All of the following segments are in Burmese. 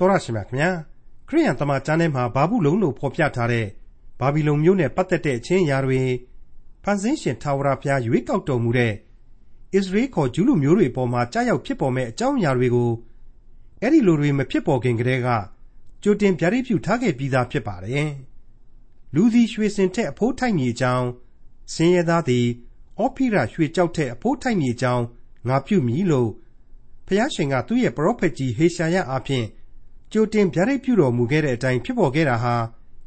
တော်ရရှိမြခင်ဗျာခရိယန်တမန်ကျမ်းထဲမှာဘာဘူးလုံလို့ဖော်ပြထားတဲ့ဘာဘီလုံမျိုးနဲ့ပတ်သက်တဲ့အချင်းအရာတွေဖန်ဆင်းရှင်ထာဝရဘုရားရွေးကောက်တော်မူတဲ့ဣသရေလခေါ်ဂျူးလူမျိုးတွေပေါ်မှာကြားရောက်ဖြစ်ပေါ်မဲ့အကြောင်းအရာတွေကိုအဲ့ဒီလိုတွေမဖြစ်ပေါ်ခင်ကတည်းကကြိုတင်ဗျာဒိတ်ပြုထားခဲ့ပြီးသားဖြစ်ပါတယ်လူသည်ရွှေစင်ထက်အဖိုးထိုက်မြေကြောင်းဆင်းရဲသားသည်အောဖိရရွှေကြောက်တဲ့အဖိုးထိုက်မြေကြောင်းငါပြုမည်လို့ဖျားရှင်ကသူ့ရဲ့ပရောဖက်ကြီးဟေရှာယအားဖြင့် ကြိုတင်ဗျာဒိတ်ပြုတော်မူခဲ့တဲ့အတိုင်းဖြစ်ပေါ်ခဲ့တာဟာ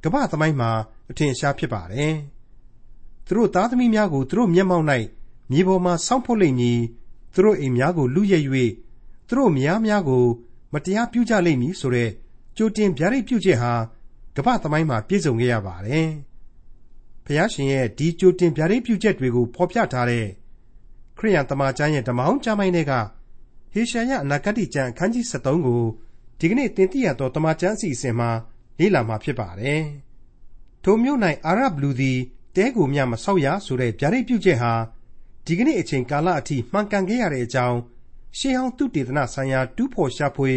ကမ္ဘာသမိုင်းမှာအထင်ရှားဖြစ်ပါတယ်။သူတို့သားသမီးများကိုသူတို့မျက်မှောက်၌မြေပေါ်မှာဆောင်းဖို့လိမ့်မည်။သူတို့အိမ်များကိုလူရဲ၍သူတို့မယားများကို မတရားပြုကြလိမ့်မည်ဆိုတဲ့ကြိုတင်ဗျာဒိတ်ပြုချက်ဟာကမ္ဘာသမိုင်းမှာပြည့်စုံခဲ့ရပါတယ်။ဖျားရှင်ရဲ့ဒီကြိုတင်ဗျာဒိတ်ပြုချက်တွေကိုဖော်ပြထားတဲ့ခရိယန်တမန်ကျမ်းရဲ့ဓမ္မဟောင်းကျမ်းပိုင်းတွေကဟေရှာယအနာဂတ်ကျမ်းအခန်းကြီး73ကို ဒီကနေ့သင်သိရသောတမန်ကျမ်းအစီအစဉ်မှာလေ့လာမှာဖြစ်ပါတယ်။ထိုမြို့၌အာရဗ်လူသည်တဲကိုမြမဆောက်ရဆိုတဲ့ဗျာဒိတ်ပြုချက်ဟာဒီကနေ့အချိန်ကာလအထိမှန်ကန်ခဲ့ရတဲ့အကြောင်းရှေးဟောင်းသုတေသနဆိုင်ရာတူးဖော်ရှာဖွေ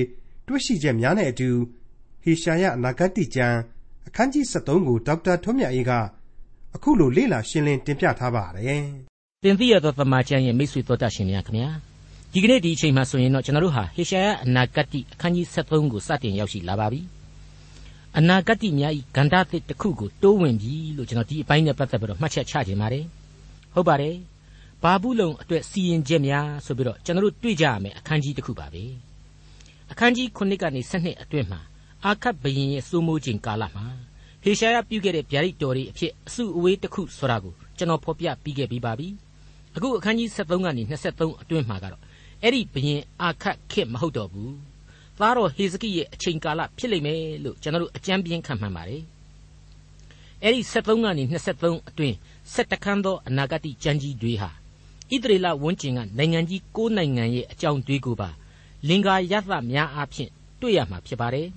တွေ့ရှိချက်များနဲ့အတူဟေရှာယအနာဂတ်ကျမ်းအခန်းကြီး73ကိုဒေါက်တာထွန်းမြတ်အေးကအခုလိုလေ့လာရှင်းလင်းတင်ပြထားပါတယ်။သင်သိရသောတမန်ကျမ်းရဲ့မိတ်ဆွေတို့တတ်ရှင်များခင်ဗျာ။ ဒီကနေ့ဒီအချိန်မှာဆိုရင်တော့ကျွန်တော်တို့ဟာဟေရှာယအနာဂတ်အခန်းကြီး73ကိုစတင်ရောက်ရှိလာပါပြီအနာဂတ်များဤဂန္ဓသစ်တစ်ခုကိုတိုးဝင်ပြီလို့ကျွန်တော်ဒီအပိုင်းနဲ့ပတ်သက်ပြီးတော့မှတ်ချက်ချခြင်းပါတယ်ဟုတ်ပါတယ်ဘာဘူးလုံအတွက်စီရင်ချက်များဆိုပြီးတော့ကျွန်တော်တို့တွေ့ကြရမယ်အခန်းကြီးတစ်ခုပါပဲအခန်းကြီး9ကနေ12အတွင်းမှာအာခတ်ဘရင်ရဲ့စိုးမိုးခြင်းကာလမှာဟေရှာယပြုခဲ့တဲ့ဗျာဒိတ်တော်တွေအဖြစ်အစုအဝေးတစ်ခုဆိုတာကိုကျွန်တော်ဖော်ပြပြီးခဲ့ပြီးပါပြီအခုအခန်းကြီး73ကနေ23အတွင်းမှာကတော့ အဲ့ဒီဘရင်အာခတ်ခေတ်မဟုတ်တော့ဘူးသားတော်ဟေဇကိရဲ့အချိန်ကာလဖြစ်လိမ့်မယ်လို့ကျွန်တော်တို့အကြံပြင်းခံမှန်းပါတယ်အဲ့ဒီ73ကနေ23အတွင်း7ခန်းသောအနာဂတ်ကြံကြီးတွေဟာဣသရေလဝန်းကျင်ကနိုင်ငံကြီး9နိုင်ငံရဲ့အကြောင်းတွေကိုပါလင်္ကာရသများအားဖြင့်တွေ့ရမှာဖြစ်ပါတယ်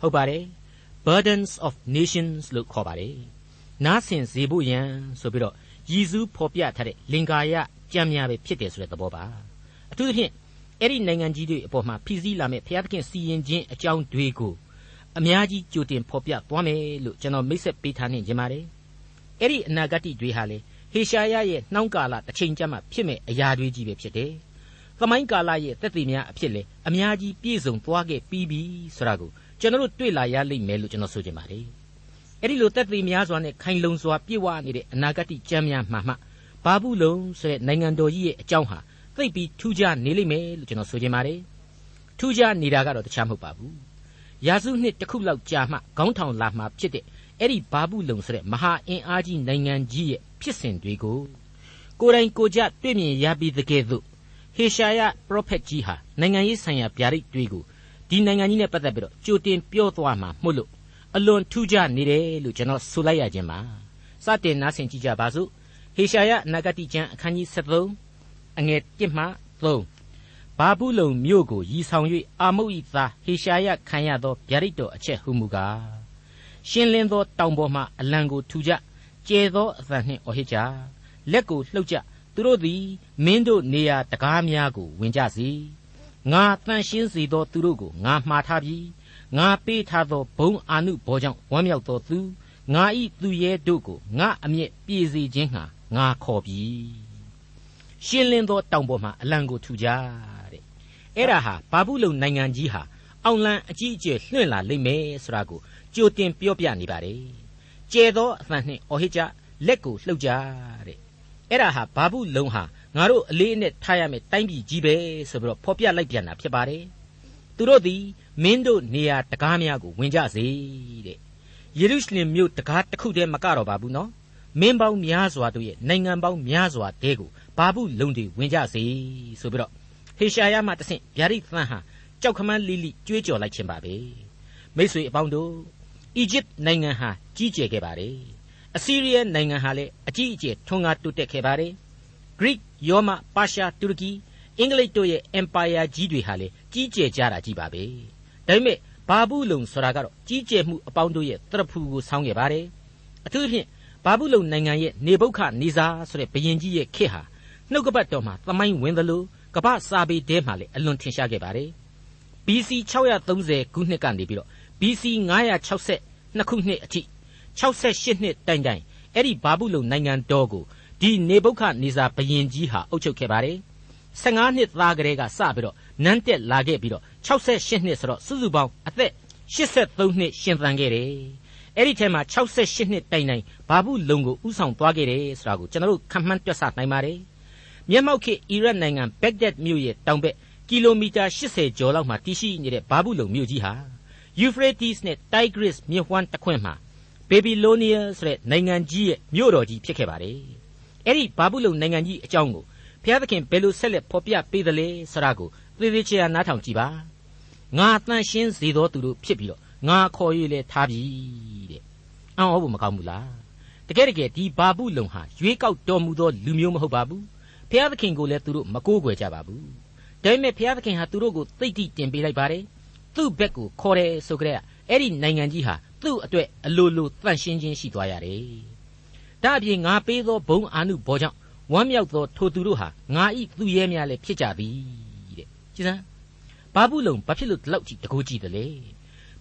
ဟုတ်ပါတယ် burdens of nations လို့ခေါ်ပါတယ်နားဆင်စေဖို့ရန်ဆိုပြီးတော့ရည်စူးဖော်ပြထားတဲ့လင်္ကာရကြံများပဲဖြစ်တယ်ဆိုတဲ့သဘောပါ အထူးသဖြင့်အဲ့ဒီနိုင်ငံကြီးတွေအပေါ်မှာဖိစီးလာမဲ့ဘုရားသခင်စီရင်ခြင်းအကြောင်းတွေကိုအများကြီးကြိုတင်ဖော်ပြသွားမယ်လို့ကျွန်တော်မိတ်ဆက်ပေးထားနေကြပါတယ်အဲ့ဒီအနာဂတ်တွေဟာလေဟေရှာယရဲ့နှောင်းကာလတစ်ချိန်ကျမှဖြစ်မဲ့အရာတွေကြီးပဲဖြစ်တယ်။သမိုင်းကာလရဲ့သက်သေများအဖြစ်လေအများကြီးပြည့်စုံသွားခဲ့ပြီးပြီဆိုတာကိုကျွန်တော်တို့တွေ့လာရလိမ့်မယ်လို့ကျွန်တော်ဆိုချင်ပါတယ်။အဲ့ဒီလိုသက်သေများစွာနဲ့ခိုင်လုံစွာပြည့်ဝနေတဲ့အနာဂတ်ကျမ်းများမှမှဘာဘူးလုံဆိုတဲ့နိုင်ငံတော်ကြီးရဲ့အကြောင်းဟာ သိပ်ပြီးထူးခြားနေလိမ့်မယ်လို့ကျွန်တော်ဆိုချင်ပါတယ်ထူးခြားနေတာကတော့တခြားမဟုတ်ပါဘူးရာစုနှစ်တစ်ခုလောက်ကြာမှခေါင်းထောင်လာမှဖြစ်တဲ့အဲ့ဒီဘာဘူးလုံဆိုတဲ့မဟာအင်အားကြီးနိုင်ငံကြီးရဲ့ဖြစ်စဉ်တွေကိုကိုယ်တိုင်ကိုကြတွေ့မြင်ရပြီးတကယ်သို့ဟေရှာယပရောဖက်ကြီးဟာနိုင်ငံရေးဆိုင်ရာဗျာဒိတ်တွေကိုဒီနိုင်ငံကြီးနဲ့ပတ်သက်ပြီးတော့ကြိုတင်ပြောသွားမှာမှုလို့အလွန်ထူးခြားနေတယ်လို့ကျွန်တော်ဆိုလိုက်ရခြင်းပါစတင်နားဆင်ကြည့်ကြပါစို့ဟေရှာယနဂတိကျမ်းအခန်းကြီး73 အငယ်1မှ3ဘာဘူးလုံမြို့ကိုရည်ဆောင်၍အာမုတ်ဤသားဟေရှာယခံရသောဗျာဒိတ်တော်အချက်ဟုမူကားရှင်းလင်းသောတောင်ပေါ်မှအလံကိုထူကြကျဲသောအသံနှင့်အော်ဟစ်ကြလက်ကိုလှုပ်ကြသူတို့သည်မင်းတို့နေရာတကားများကိုဝင်ကြစေငါတန်ရှင်းစေသောသူတို့ကိုငါမှားထားပြီးငါပေးထားသောဘုံအာနုဘောကြောင့်ဝမ်းမြောက်သောသူငါဤသူရဲတို့ကိုငါအမျက်ပြေစေခြင်းဟာငါခေါ်ပြီ ရှင်းလင်းသောတောင်ပေါ်မှာအလံကိုထူကြတဲ့အဲ့ဒါဟာဘာဘူးလုံနိုင်ငံကြီးဟာအောင်လံအကြီးအကျယ်လွှင့်လာလိမ့်မယ်ဆိုတာကိုကြိုတင်ပြောပြနေပါတယ်ကျဲသောအသံနှင့်အော်ဟစ်ကြလက်ကိုလှုပ်ကြတဲ့အဲ့ဒါဟာဘာဘူးလုံဟာငါတို့အလေးအနက်ထားရမယ်တိုင်းပြည်ကြီးပဲဆိုပြီးတော့ဖော်ပြလိုက်ပြန်တာဖြစ်ပါတယ်သူတို့သည်မင်းတို့နေရာတကားများကိုဝင်ကြစေတဲ့ယေရုရှလင်မြို့တကားတစ်ခုတည်းမကတော့ပါဘူးနော် မင်းပေါင်းများစွာတို့ရဲ့နိုင်ငံပေါင်းများစွာတဲကိုဘာဘူးလုံတွေဝင်ကြစေဆိုပြီးတော့ဟေရှာယမှတဆင့်ဗျာဒိတ်သန်းဟာကြောက်ခမန်းလိလိကြွေးကြော်လိုက်ခြင်းပါပဲမိษွေအပေါင်းတို့အီဂျစ်နိုင်ငံဟာကြီးကျယ်ခဲ့ပါတယ်အစီးရီးယားနိုင်ငံဟာလည်းအကြီးအကျယ်ထွန်းကားတိုးတက်ခဲ့ပါတယ်ဂရိယောမပါရှားတူရကီအင်္ဂလိပ်တို့ရဲ့ empire ကြီးတွေဟာလည်းကြီးကျယ်ကြတာကြီးပါပဲဒါပေမဲ့ဘာဘူးလုံဆိုတာကတော့ကြီးကျယ်မှုအပေါင်းတို့ရဲ့တရဖူကိုဆောင်းခဲ့ပါတယ်အထူးသဖြင့် ဘာဘူးလုံနိုင်ငံရဲ့နေဘုခနေစာဆိုတဲ့ဘရင်ကြီးရဲ့ခေတ်ဟာနှုတ်ကပတ်တော်မှာသမိုင်းဝင်သလိုကပ္ပစာပေတဲမှာလည်းအလွန်ထင်ရှားခဲ့ပါတယ်။ဘ BC 630ခုနှစ်ကနေပြီးတော့ BC 962ခုနှစ်အထိ68နှစ်တိုင်တိုင်အဲ့ဒီဘာဘူးလုံနိုင်ငံတော်ကိုဒီနေဘုခနေဇာဘုရင်ကြီးဟာအုပ်ချုပ်ခဲ့ပါတယ်15နှစ်သားကလေးကစပြီးတော့နန်းတက်လာခဲ့ပြီးတော့68နှစ်ဆိုတော့စုစုပေါင်းအသက်83နှစ်ရှင်သန်ခဲ့တယ် အဲ့ဒီထဲမှာ68နှစ်တိုင်တိုင်ဘာဘူးလုံကိုဥဆောင်သွားခဲ့တယ်ဆိုတာကိုကျွန်တော်တို့ခံမှန်းတွက်ဆနိုင်ပါတယ်မျက်မှောက်ခေအီရတ်နိုင်ငံဘက်ဒက်မြို့ရဲ့တောင်ဘက်ကီလိုမီတာ80ကျော်လောက်မှာတည်ရှိနေတဲ့ဘာဘူးလုံမြို့ကြီးဟာယူဖရေးတီးစ်နဲ့တိုင်ဂရစ်မြစ်ဝှမ်းတစ်ခွင်မှာဘေဘီလိုနီးယားဆိုတဲ့နိုင်ငံကြီးရဲ့မြို့တော်ကြီးဖြစ်ခဲ့ပါတယ်အဲ့ဒီဘာဘူးလုံနိုင်ငံကြီးအကြောင်းကိုဘုရားသခင်ဘယ်လိုဆက်လက်ဖော်ပြပေးသလဲဆိုတာကိုသေသေးချာနားထောင်ကြည့်ပါငါတန်ရှင်းစေသောသူတို့ဖြစ်ပြီးတော့ ငါခေါ်၍လဲထားပြီတဲ့အံ့ဩဖို့မကောင်းဘူးလားတကယ်တကယ်ဒီဘာဘူးလုံဟာရွေးကောက်တော်မူသောလူမျိုးမဟုတ်ပါဘူးဘုရားသခင်ကိုလည်းသူတို့မကိုးကွယ်ကြပါဘူးဒါပေမဲ့ဘုရားသခင်ဟာသူတို့ကိုသိတိတင်ပေးလိုက်ပါတယ်သူ့ဘက်ကိုခေါ်တယ်ဆိုကြတဲ့အဲ့ဒီနိုင်ငံကြီးဟာသူ့အတွက်အလိုလိုတန့်ရှင်းခြင်းရှိသွားရတယ်ဒါအပြင်ငါပေးသောဘုံအာနုဘောကြောင့်ဝမ်းမြောက်သောထိုသူတို့ဟာငါဤသူရဲများလည်းဖြစ်ကြသည်တဲ့ကြည်စမ်းဘာဘူးလုံဘာဖြစ်လို့ဒီလောက်ကြီးတကိုးကြီးတယ်လဲ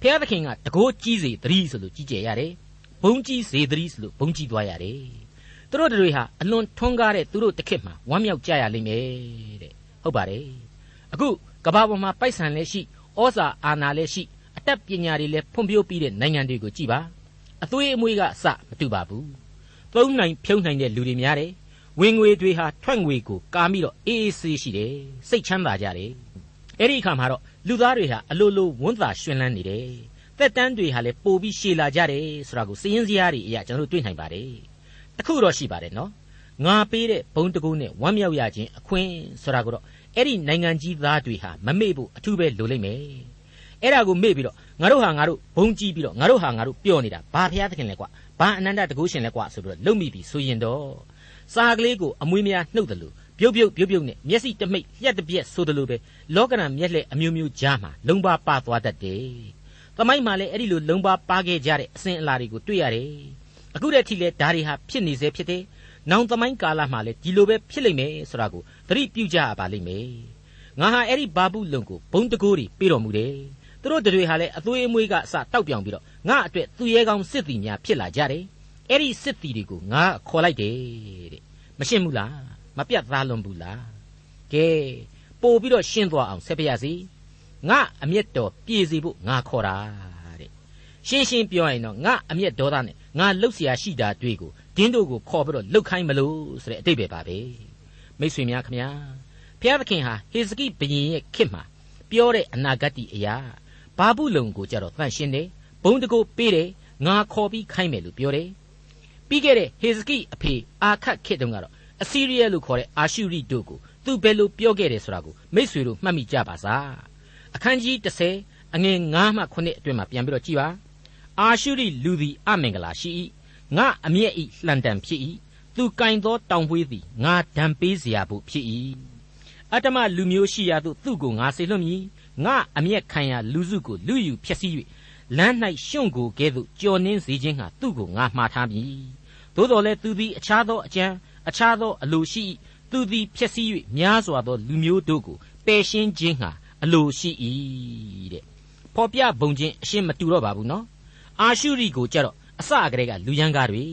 ဖျားသခင်ကတကိုးကြီးစေသတိဆိုလို့ကြီးကျယ်ရတယ်ဘုံကြီးစေသတိဆိုလို့ဘုံကြီးသွားရတယ်သူတို့တွေဟာအလွန်ထွန်းကားတဲ့သူတို့တစ်ခေတ်မှာဝမ်းမြောက်ကြရလိမ့်မယ်တဲ့ဟုတ်ပါတယ်အခုကဘာပေါ်မှာပိုက်ဆံလည်းရှိဩဇာအာဏာလည်းရှိအတတ်ပညာတွေလည်းဖွံ့ဖြိုးပြီးတဲ့နိုင်ငံတွေကိုကြည်ပါအသွေးအမွေးကအစမတူပါဘူးသုံးနိုင်ဖြုံးနိုင်တဲ့လူတွေများတယ်ဝင်ငွေတွေဟာထွက်ငွေကိုကာပြီးတော့အေးအေးဆေးရှိတယ်စိတ်ချမ်းသာကြတယ်အဲ့ဒီအခါမှာတော့ လူသားတွေဟာအလိုလိုဝန်းသာရှင်လန်းနေတယ်သက်တမ်းတွေဟာလည်းပိုပြီးရှည်လာကြတယ်ဆိုတာကိုစည်ရင်းစရာတွေအရာကျွန်တော်တို့တွေ့နိုင်ပါတယ်တခုတော့ရှိပါတယ်နော်ငါပေးတဲ့ဘုံတကူနဲ့ဝမ်းမြောက်ရခြင်းအခွင့်ဆိုတာကိုတော့အဲ့ဒီနိုင်ငံကြီးသားတွေဟာမမေ့ဖို့အထူးပဲလိုလိမ့်မယ်အဲ့ဒါကိုမေ့ပြီးတော့ငါတို့ဟာငါတို့ဘုံကြီးပြီးတော့ငါတို့ဟာငါတို့ပြောနေတာဘာဖျားသခင်လဲကွာဘာအနန္တတကုရှင်လဲကွာဆိုပြီးတော့လုံမိပြီဆိုရင်တော့စားကလေးကိုအမွေးမရနှုတ်တယ်လို့ ပြုတ်ပြုတ်ပြုတ်ပြုတ်နဲ့မျက်စိတမိတ်လျှက်တပြက်ဆိုတယ်လို့ပဲလောကရန်မျက်လှည့်အမျိုးမျိုးကြားမှာလုံပါပါသွားတတ်တယ်။သမိုင်းမှာလည်းအဲ့ဒီလိုလုံပါပါခဲ့ကြတဲ့အစဉ်အလာတွေကိုတွေ့ရတယ်။အခုတည်းထိလည်းဒါတွေဟာဖြစ်နေစေဖြစ်တယ်။နောင်သမိုင်းကာလမှာလည်းဒီလိုပဲဖြစ်လိမ့်မယ်ဆိုတာကိုသတိပြုကြရပါလိမ့်မယ်။ငါဟာအဲ့ဒီဘာဘူးလုံကိုဘုံတကိုးတွေပြေတော်မူတယ်။သူတို့တွေဟာလည်းအသွေးအမွေးကအစတောက်ပြောင်ပြီးတော့ငါအတွက်သူရဲကောင်းစစ်တီများဖြစ်လာကြတယ်။အဲ့ဒီစစ်တီတွေကိုငါခေါ်လိုက်တယ်တဲ့မရှင်းဘူးလားမ ပြတ်သားလွန်ဘူးလားကဲပို့ပြီးတော့ရှင်းသွားအောင်ဆက်ပြရစီငါအမျက်တော်ပြေစီဖို့ငါခေါ်တာတဲ့ရှင်းရှင်းပြောရင်တော့ငါအမျက်ဒေါသနဲ့ငါလှုပ်เสียရှိတာတွေ့ကိုဒင်းတို့ကိုခေါ်ပြီးတော့လှုပ်ခိုင်းမလို့ဆိုတဲ့အတိတ်ပဲပါပဲမိတ်ဆွေများခင်ဗျာဘုရားသခင်ဟာဟေစကိဘုရင်ရဲ့ခေတ်မှာပြောတဲ့အနာဂတ်အရာဘာဘူးလုံကိုကြတော့တန့်ရှင်းတယ်ဘုံတကိုပေးတယ်ငါခေါ်ပြီးခိုင်းမယ်လို့ပြောတယ်ပြီးခဲ့တဲ့ဟေဇကိအဖေအာခတ်ခေတ်တုန်းကတော့ အစီရီးယားလို့ခေါ်တဲ့အာရှုရိတို့ကိုသူဘယ်လိုပြောခဲ့တယ်ဆိုတာကိုမိษွေတို့မှတ်မိကြပါစားအခန်းကြီး30အငယ်9မှ9အတွင်းမှာပြန်ပြီးတော့ကြည်ပါအာရှုရိလူသည်အမင်္ဂလာရှိ၏ငါအမျက်ဤလှန်တံဖြစ်၏သူကင်သောတောင်ပွေးသည်ငါဒံပေးเสียဖို့ဖြစ်၏အတ္တမလူမျိုးရှိရာသို့သူ့ကိုငါဆေလွတ်မည်ငါအမျက်ခံရလူစုကိုလူယူဖျက်ဆီး၍လမ်း၌ရှုံကိုကဲ့သို့ကြော်နှင်းစေခြင်းဟာသူ့ကိုငါမှားထားမည်သို့တော်လည်းသူသည်အခြားသောအကြံ အခြားသောအလိုရှိ၏သူသည်ဖြစ်စည်း၍များစွာသောလူမျိုးတို့ကိုပယ်ရှင်းခြင်းဟာအလိုရှိ၏တဲ့ဖော်ပြဘုံချင်းအရှင်းမတူတော့ပါဘူးနော်အာရှုရိကိုကြတော့အစကတည်းကလူရန်ကားတွေ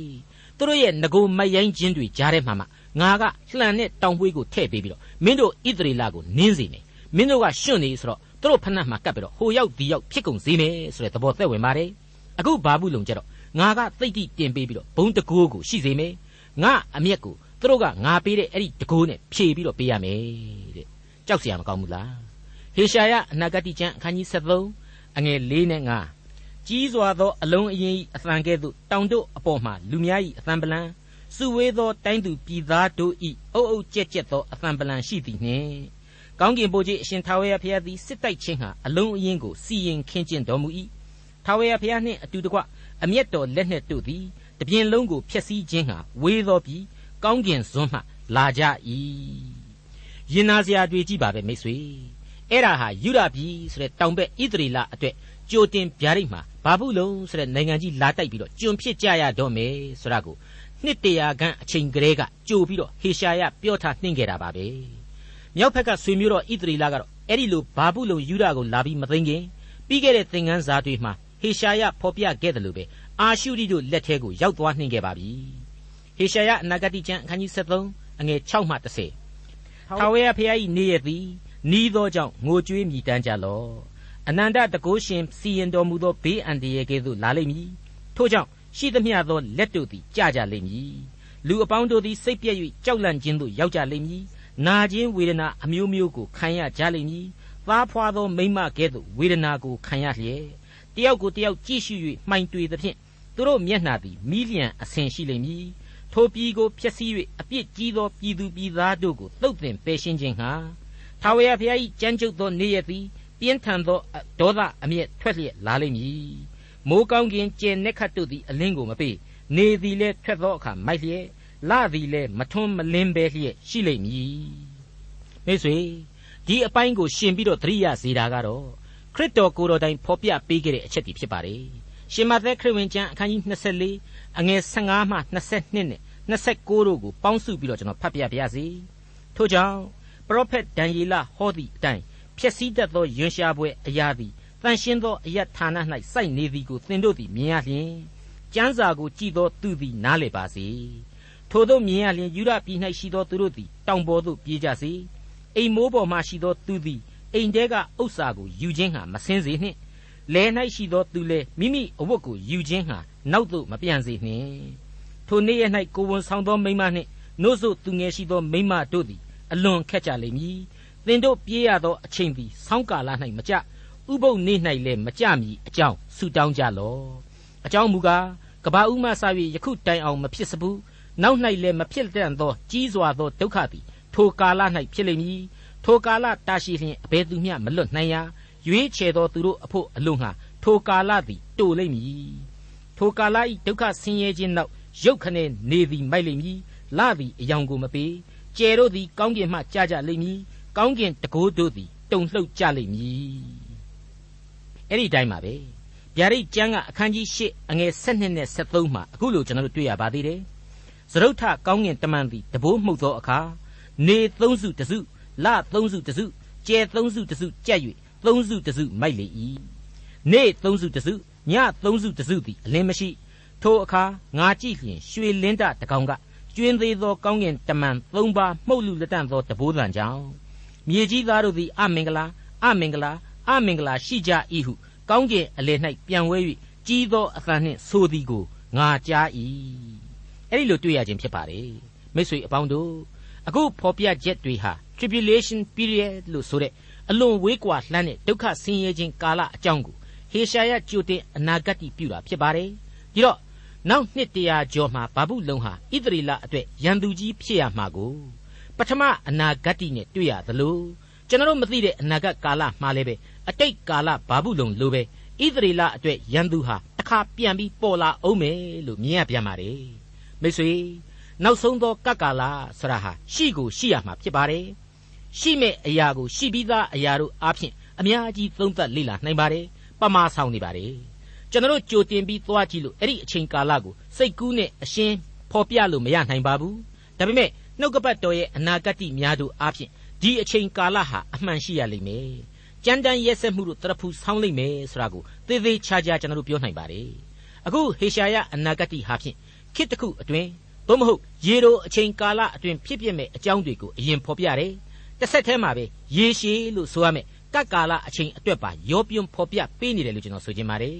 သူတို့ရဲ့ငโกမရိုင်းခြင်းတွေကြားထဲမှာမှငါကလှန်နဲ့တောင်ပွေးကိုထည့်ပေးပြီးတော့မင်းတို့ဣသရေလကိုနင်းစေမယ်မင်းတို့ကရှွန့်နေဆိုတော့သူတို့ဖဏတ်မှာကပ်ပြီးတော့ဟိုရောက်ဒီရောက်ဖြစ်ကုန်စေမယ်ဆိုတဲ့သဘောသက်ဝင်ပါတယ်အခုဘာဘူးလုံကြတော့ငါကသိတ်တိတင်ပေးပြီးတော့ဘုံတကိုးကိုရှိစေမယ် ငါအမျက်ကိုသူတို့ကငါပေးတဲ့အဲ့ဒီတကိုးနဲ့ဖြည့်ပြီးတော့ပေးရမယ်တဲ့ကြောက်စရာမကောင်းဘူးလားဟေရှာယအနာဂတိကျမ်းအခန်းကြီး7အငယ်၄နဲ့9ကြီးစွာသောအလုံးအရင်အသံကဲ့သို့တောင်တို့အပေါ်မှလူများ၏အသံပလံစုဝေးသောတိုင်းသူပြည်သားတို့၏အုပ်အုပ်ကြက်ကြက်သောအသံပလံရှိသည်နှင့်ကောင်းကင်ဘုရားအရှင်ထာဝရဘုရားသည်စစ်တိုက်ခြင်းဟာအလုံးအရင်ကိုစီရင်ခင်းကျင်းတော်မူ၏ထာဝရဘုရားနှင့်အတူတကွအမျက်တော်လက်နှင့်တို့သည် တပြင်လုံးကိုဖျက်ဆီးခြင်းဟာဝေးသောပြီကောင်းကင်ဇွန်းမှလာကြ၏ရင်နာစရာတွေကြည့်ပါပဲမိတ်ဆွေအဲ့ဒါဟာယူရပြည်ဆိုတဲ့တောင်ဘက်ဣသရေလအတွက်ကြိုတင်ဗျာဒိတ်မှာဘာဘူးလုံးဆိုတဲ့နိုင်ငံကြီးလာတိုက်ပြီးတော့ကျွန်ဖြစ်ကြရတော့မယ်ဆိုတာကိုနှစ်တရာခန့်အချိန်ကလေးကကြိုပြီးတော့ဟေရှာယပြောထားနှင်ခဲ့တာပါပဲမြောက်ဘက်ကဆွေမျိုးတော်ဣသရေလကတော့အဲ့ဒီလိုဘာဘူးလုံယူဒကိုလာပြီးမသိငင်ပြီးခဲ့တဲ့သင်ခန်းစာတွေမှာဟေရှာယဖော်ပြခဲ့တယ်လို့ပဲ အာရှုရိတို့လက်ထဲကိုရောက်သွားနှင်ခဲ့ပါပြီဟေရှာယအနာဂတိကျမ်းအခန်းကြီး73အငယ်6မှ10ထာဝရဘုရား၏နေရသည်နီးသောကြောင့်ငိုကြွေးမြည်တမ်းကြလော့အနန္တတကုရှင်စီရင်တော်မူသောဘေးအန္တရာယ်ကဲ့သို့လာလိမ့်မည်ထို့ကြောင့်ရှိသမျှသောလက်တို့သည်ကြကြလိမ့်မည်လူအပေါင်းတို့သည်စိတ်ပြည့်၍ကြောက်လန့်ခြင်းသို့ရောက်ကြလိမ့်မည်နာခြင်းဝေဒနာအမျိုးမျိုးကိုခံရကြလိမ့်မည်သားဖွာသောမိမကဲ့သို့ဝေဒနာကိုခံရလျက်တယောက်ကိုတယောက်ကြည့်ရှု၍မှိုင်တွေသဖြင့် သူတို့မျက်နှာသည်မိလျံအဆင်ရှိလိမ့်မည်ထိုပြည်ကိုဖျက်ဆီး၍အပြစ်ကြီးသောပြည်သူပြည်သားတို့ကိုတုတ်တင်ပယ်ရှင်းခြင်းဟာထာဝရဘုရား၏ကြမ်းကြုတ်သောနေ့ရက်သည်ပြင်းထန်သောဒေါသအမျက်ထွက်လျက်လာလိမ့်မည်မိုးကောင်းကင်ကျဲနေခတ်တို့သည်အလင်းကိုမပေးနေသည်လည်းထွက်သောအခါမိုက်လျက်လသည်လည်းမထွန်းမလင်းပဲလျက်ရှိလိမ့်မည်မိတ်ဆွေဒီအပိုင်းကိုရှင်ပြီးတော့သတိရစေတာကတော့ခရစ်တော်ကိုယ်တော်တိုင်ဖော်ပြပေးခဲ့တဲ့အချက်တွေဖြစ်ပါတယ် ရှင်မသက်ခရစ်ဝင်ကျမ်းအခန်းကြီး24အငယ်15မှ22နဲ့29တို့ကိုပေါင်းစုပြီးတော့ကျွန်တော်ဖတ်ပြပါရစေထို့ကြောင့်ပရောဖက်ဒံယေလဟောသည့်အတိုင်းဖြစ်စည်းတတ်သောယွန်ရှာပွဲအရာသည်တန်ရှင်းသောအယတ်ဌာန၌စိုက်နေသည်ကိုသင်တို့သည်မြင်ရလျင်ကျမ်းစာကိုကြည်သောသူသည်နားလည်ပါစေထိုတို့မြင်ရလျင်ယူရပြည်၌ရှိသောသူတို့သည်တောင်ပေါ်သို့ပြေးကြစေအိမ်မိုးပေါ်မှရှိသောသူသည်အိမ်တဲကဥစ္စာကိုယူခြင်းဟာမစင်းစေနှင့် လယ်၌ရှိသောသူလည်းမိမိအဝတ်ကိုယူခြင်းဟာနောက်သို့မပြန်စေနှင့်ထိုနေ့ရ၌ကိုဝန်ဆောင်သောမိမနှင့်နို့စို့သူငယ်ရှိသောမိမတို့သည်အလွန်ခက်ကြလိမ့်မည်သင်တို့ပြေးရသောအချိန်သည်ဆောင်းကာလ၌မကြဥပုပ်နေ့၌လည်းမကြမီအကြောင်းဆုတောင်းကြလော့အကြောင်းမူကားကဘာဥမဆ၍ယခုတိုင်အောင်မဖြစ်စဘူးနောက်၌လည်းမဖြစ်တတ်သောကြီးစွာသောဒုက္ခသည်ထိုကာလ၌ဖြစ်လိမ့်မည်ထိုကာလတာရှိလျင်အဘယ်သူမျှမလွတ်နိုင်ရာ ရွေးချယ်သောသူတို့အဖို့အလို့ငှာထိုကာလသည်တူလိမ့်မည်ထိုကာလ၏ဒုက္ခဆင်းရဲခြင်းနောက်ရုတ်ခနဲ့နေသည်မိုက်လိမ့်မည်လသည်အယောင်ကိုမပေးကျယ်တို့သည်ကောင်းကင်မှကြားကြလိမ့်မည်ကောင်းကင်တကိုးတို့သည်တုန်လှုပ်ကြလိမ့်မည်အဲ့ဒီတိုင်းပါပဲဗျာဒိတ်ကျမ်းကအခန်းကြီး၈အငယ်၁၂နဲ့၁၃မှာအခုလိုကျွန်တော်တို့တွေ့ရပါသေးတယ်သရုတ်ထကောင်းကင်တမန်သည်တဘိုးမှုတ်သောအခါနေသုံးစုတစုလသုံးစုတစုကျဲသုံးစုတစုကြက်၍ သုံးစုတစုမိုက်လေ၏နေသုံးစုတစုညသုံးစုတစုသည်အလင်းမရှိထိုအခါငါကြည့်လျင်ရွှေလင်းတတကောင်ကကျွင်းသေးသောကောင်းကင်တမန်သုံးပါးမှုတ်လူလက်တန့်သောတဘိုးတန်ကြောင့်မြေကြီးသားတို့သည်အမင်္ဂလာအမင်္ဂလာအမင်္ဂလာရှိကြ၏ဟုကောင်းကင်အလယ်၌ပြန်ဝဲ၍ကြီးသောအသံနှင့်ဆိုသည်ကိုငါကြား၏အဲ့ဒီလိုတွေ့ရခြင်းဖြစ်ပါတယ်မိတ်ဆွေအပေါင်းတို့အခုဖော်ပြချက်တွေဟာ tribulation period လို့ဆိုတဲ့ အလွန်ဝေးကွာလှမ်းတဲ့ဒုက္ခဆင်းရဲခြင်းကာလအကြောင်းကိုဟေရှာယကြိုတင်အနာဂတ်ပြုတာဖြစ်ပါတယ်ဒီတော့နောက်နှစ်တရာကျော်မှာဘာဘူးလုံဟာဣသရေလအတွက်ရန်သူကြီးဖြစ်ရမှာကိုပထမအနာဂတ်နဲ့တွေ့ရသလိုကျွန်တော်မသိတဲ့အနာဂတ်ကာလမှာလည်းပဲအတိတ်ကာလဘာဘူးလုံလိုပဲဣသရေလအတွက်ရန်သူဟာတစ်ခါပြန်ပြီးပေါ်လာအောင်မယ်လို့မြင်ရပြန်ပါတယ်မိတ်ဆွေနောက်ဆုံးသောကပ်ကာလဆရာဟာရှိကိုရှိရမှာဖြစ်ပါတယ် ရှိမဲ့အရာကိုရှိပြီးသားအရာတို့အားဖြင့်အများကြီးသုံးသပ်လေ့လာနိုင်ပါတယ်ပမာဆောင်နေပါတယ်ကျွန်တော်ကြိုတင်ပြီးသွားကြည့်လို့အဲ့ဒီအချိန်ကာလကိုစိတ်ကူးနဲ့အရှင်းဖော်ပြလို့မရနိုင်ပါဘူးဒါပေမဲ့နှုတ်ကပတ်တော်ရဲ့အနာဂတ်များတို့အားဖြင့်ဒီအချိန်ကာလဟာအမှန်ရှိရလိမ့်မယ်ကြမ်းတမ်းရက်စက်မှုတို့တရဖူဆောင်းလိမ့်မယ်ဆိုတာကိုသေသေးချာချာကျွန်တော်တို့ပြောနိုင်ပါတယ်အခုဟေရှာယအနာဂတ်ဟာဖြင့်ခေတ်တစ်ခုအတွင်းသို့မဟုတ်ရေတိုအချိန်ကာလအတွင်းဖြစ်ပြမဲ့အကြောင်းတွေကိုအရင်ဖော်ပြတယ် တစ်ဆက်တည်းမှာပဲရေရှည်လို့ဆိုရမယ်ကတ်ကာလအချိန်အတွက်ပါရောပြွန်းဖော်ပြပေးနေတယ်လို့ကျွန်တော်ဆိုချင်ပါတယ်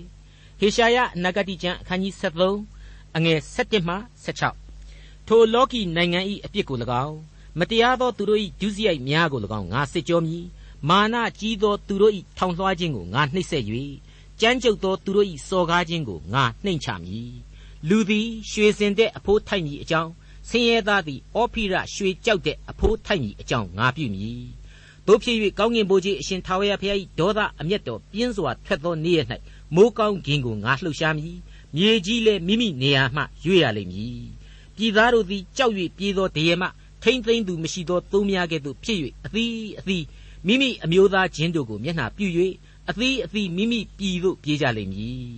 ဟေရှာယအနာဂတိကျမ်းအခန်းကြီး73အငယ်7မှ16ထိုလောကီနိုင်ငံ၏အပြစ်ကို၎င်းမတရားသောသူတို့၏ဒုစရိုက်များကို၎င်းငါစစ်ကြောမည်မာနကြီးသောသူတို့၏ထောင်လွှားခြင်းကိုငါနှိပ်စက်၍ကြမ်းကြုတ်သောသူတို့၏စော်ကားခြင်းကိုငါနှိမ်ချမည်လူသည်ရွှေစင်တဲ့အဖိုးထိုက်မည်အကြောင်း ဆင်းရဲသားသည်အောဖိရရွှေကြောက်တဲ့အဖိုးထိုက်မည်အကြောင်းငါပြုမည်တို့ဖြစ်၍ကောင်းကင်ဘုရားအရှင်ထာဝရဘုရား၏ဒေါသအမျက်တော်ပြင်းစွာထွက်သောနေ့ရက်၌မိုးကောင်းကင်ကိုငါလှုပ်ရှားမည်မြေကြီးလည်းမိမိနေရာမှရွေ့ရလိမ့်မည်ပြည်သားတို့သည်ကြောက်၍ပြေးသောတရေမှထိမ့်သိမ့်သူမရှိသောသုံးများကဲ့သို့ဖြစ်၍အသီးအသီးမိမိအမျိုးသားချင်းတို့ကိုမျက်နှာပြု၍အသီးအသီးမိမိပြည်သို့ပြေးကြလိမ့်မည်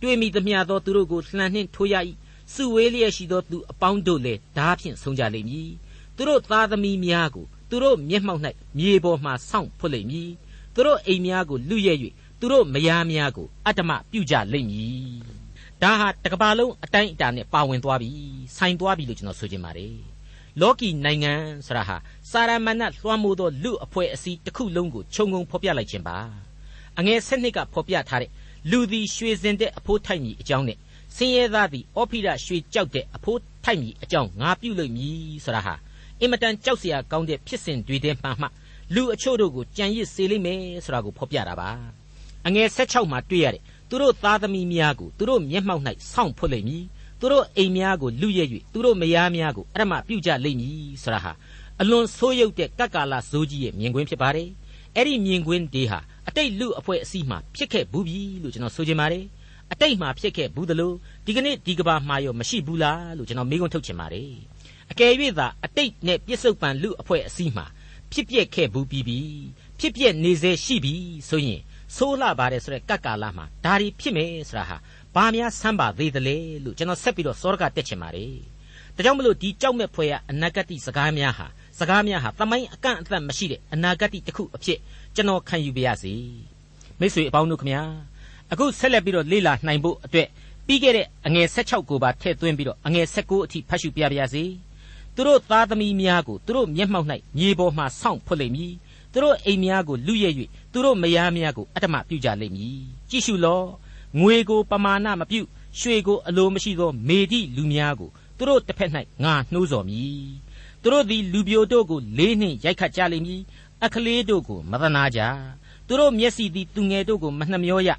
တွေ့မိသမျှသောသူတို့ကိုလှန်နှင့်ထိုးရ၏ စုဝေးလျက်ရှိသောသူအပေါင်းတို့လည်းဓာဖြင့်ဆုံးကြလိမ့်မည်သူတို့သားသမီးများကိုသူတို့မျက်မှောက်၌မြေပေါ်မှဆောင့်ဖွတ်လိမ့်မည်သူတို့အိမ်များကိုလူရဲ၍သူတို့မယားများကိုအတ္တမပြုကြလိမ့်မည်ဒါဟာတကဘာလုံးအတိုင်းအတာနဲ့ပါဝင်သွားပြီဆိုင်သွားပြီလို့ကျွန်တော်ဆိုချင်ပါတယ်လောကီနိုင်ငံဆိုတာဟာစာရမဏတ်လွှမ်းမိုးသောလူအဖွဲ့အစည်းတစ်ခုလုံးကိုခြုံငုံဖော်ပြလိုက်ခြင်းပါအငယ်၁၂ကဖော်ပြထားတဲ့လူသည်ရွှေစင်တဲ့အဖိုးထိုက်မည်အကြောင်းနဲ့ ဆင်းရဲသားသည်အောဖိရရွှေကြောက်တဲ့အဖိုးထိုက်မည်အကြောင်းငါပြုလိမ့်မည်ဆိုတာဟာအင်မတန်ကြောက်စရာကောင်းတဲ့ဖြစ်စဉ်တွေထဲမှမှလူအချို့တို့ကိုကြံရစ်စေလိမ့်မယ်ဆိုတာကိုဖော်ပြတာပါအငယ်16မှာတွေ့ရတယ်သူတို့သားသမီးများကိုသူတို့မျက်မှောက်၌ဆောင့်ဖွတ်လိမ့်မည်သူတို့အိမ်များကိုလူရဲ၍သူတို့မယားများကိုအရမပြုကြလိမ့်မည်ဆိုတာဟာအလွန်ဆိုးရုပ်တဲ့ကကလာဇိုးကြီးရဲ့မြင်ကွင်းဖြစ်ပါတယ်အဲ့ဒီမြင်ကွင်းဒီဟာအတိတ်လူအဖွဲ့အစည်းမှာဖြစ်ခဲ့ဘူးပြီလို့ကျွန်တော်ဆိုချင်ပါတယ် အတိတ်မှာဖြစ်ခဲ့ဘူးသလိုဒီကနေ့ဒီကဘာမှာရောမရှိဘူးလားလို့ကျွန်တော်မေးခွန်းထုတ်ချင်ပါတယ်အကယ်၍သာအတိတ်နဲ့ပြစ္ဆုတ်ပံလူအဖွဲ့အစည်းမှာဖြစ်ပျက်ခဲ့ဘူးပြီးပြီဖြစ်ပျက်နေစေရှိပြီဆိုရင်ဆိုးလှပါတယ်ဆိုတဲ့ကတ်ကာလမှာဒါတွေဖြစ်မယ်ဆိုတာဟာဘာများဆန်းပါသေးသလဲလို့ကျွန်တော်ဆက်ပြီးတော့စောရကတက်ချင်ပါတယ်ဒါကြောင့်မလို့ဒီကြောက်မဲ့ဖွယ်ကအနာဂတ်စကားများဟာစကားများဟာသမိုင်းအကန့်အသတ်မရှိတဲ့အနာဂတ်တစ်ခုအဖြစ်ကျွန်တော်ခံယူပါရစေမိတ်ဆွေအပေါင်းတို့ခမညာ အခုဆက်လက်ပြီးတော့လေ့လာနိုင်ဖို့အတွက်ပြီးခဲ့တဲ့အငယ်16ကိုပါထည့်သွင်းပြီးတော့အငယ်19အထိဖတ်ရှုပြပါရစေသူတို့သားသမီးများကိုသူတို့မျက်မှောက်၌မြေပေါ်မှဆောင့်ဖွက်လိမ့်မည်သူတို့အိမ်များကိုလူရဲ၍သူတို့မယားများကိုအတ္တမပြုကြလိမ့်မည်ကြည့်ရှုလောငွေကိုပမာဏမပြုရွှေကိုအလိုမရှိသောမေတိလူများကိုသူတို့တစ်ဖက်၌ငါနှိုးဆော်မည်သူတို့သည်လူပြိုတို့ကိုလေးနှင့်ရိုက်ခတ်ကြလိမ့်မည်အခလေးတို့ကိုမသနာကြသူတို့မျက်စိသည်သူငယ်တို့ကိုမနှမျောရ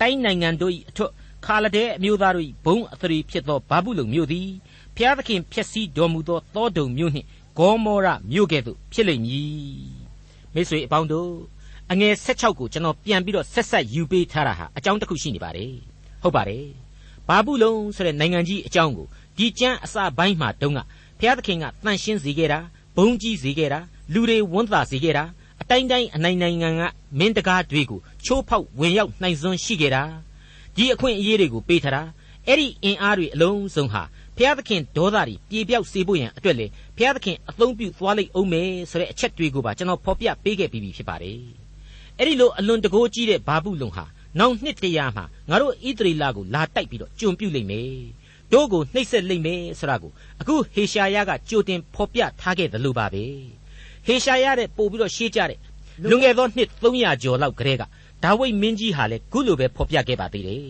တိုင်းနိုင်ငံတို့၏အထွတ်ခါလဒဲအမျိုးသားတို့၏ဘုံအသရေဖြစ်သောဘာဘူးလုံမြို့သည်ဖျားသခင်ဖြစ်စည်းတော်မူသောသောဒုံမြို့နှင့်ဂေါမောရမြို့ကဲ့သို့ဖြစ်လိမ့်မည်မိတ်ဆွေအပေါင်းတို့အငယ်16ကိုကျွန်တော်ပြန်ပြီးတော့ဆက်ဆက်ယူပေးထားတာဟာအကြောင်းတစ်ခုရှိနေပါတယ်ဟုတ်ပါတယ်ဘာဘူးလုံဆိုတဲ့နိုင်ငံကြီးအကြောင်းကိုဒီကျမ်းအစပိုင်းမှာတုန်းကဘုရားသခင်ကတန်ရှင်းစေခဲ့တာဘုံကြီးစေခဲ့တာလူတွေဝန်းသာစေခဲ့တာ အတိုင်းတိုင်းအနိုင်နိုင်ငံကမင်းတကားတွေကိုချိုးဖောက်ဝင်ရောက်နှိုင်စွန်းရှိခဲ့တာဒီအခွင့်အရေးတွေကိုပေးထားတာအဲ့ဒီအင်အားတွေအလုံးစုံဟာဘုရားသခင်ဒေါသတွေပြေပြောက်စေဖို့ရန်အတွက်လေဘုရားသခင်အသုံးပြုသွားလိမ့်အောင်မယ်ဆိုတဲ့အချက်တွေကိုပါကျွန်တော်ဖော်ပြပေးခဲ့ပြီးပြီဖြစ်ပါတယ်အဲ့ဒီလိုအလွန်တကိုးကြီးတဲ့ဘာဘူးလုံဟာနောက်နှစ်တရာမှာငါတို့ဣသရေလကိုလာတိုက်ပြီးတော့ကျွန်ပြုလိမ့်မယ်တို့ကိုနှိပ်စက်လိမ့်မယ်ဆိုတာကိုအခုဟေရှာယကကြိုတင်ဖော်ပြထားခဲ့တယ်လို့ပါပဲ ဟေရှာယတဲ့ပို့ပြီးတော့ရှေးကြတဲ့လွန်ခဲ့သောနှစ်300ကျော်လောက်ကတည်းကဒါဝိဒ်မင်းကြီးဟာလည်းခုလိုပဲဖော်ပြခဲ့ပါသေးတယ်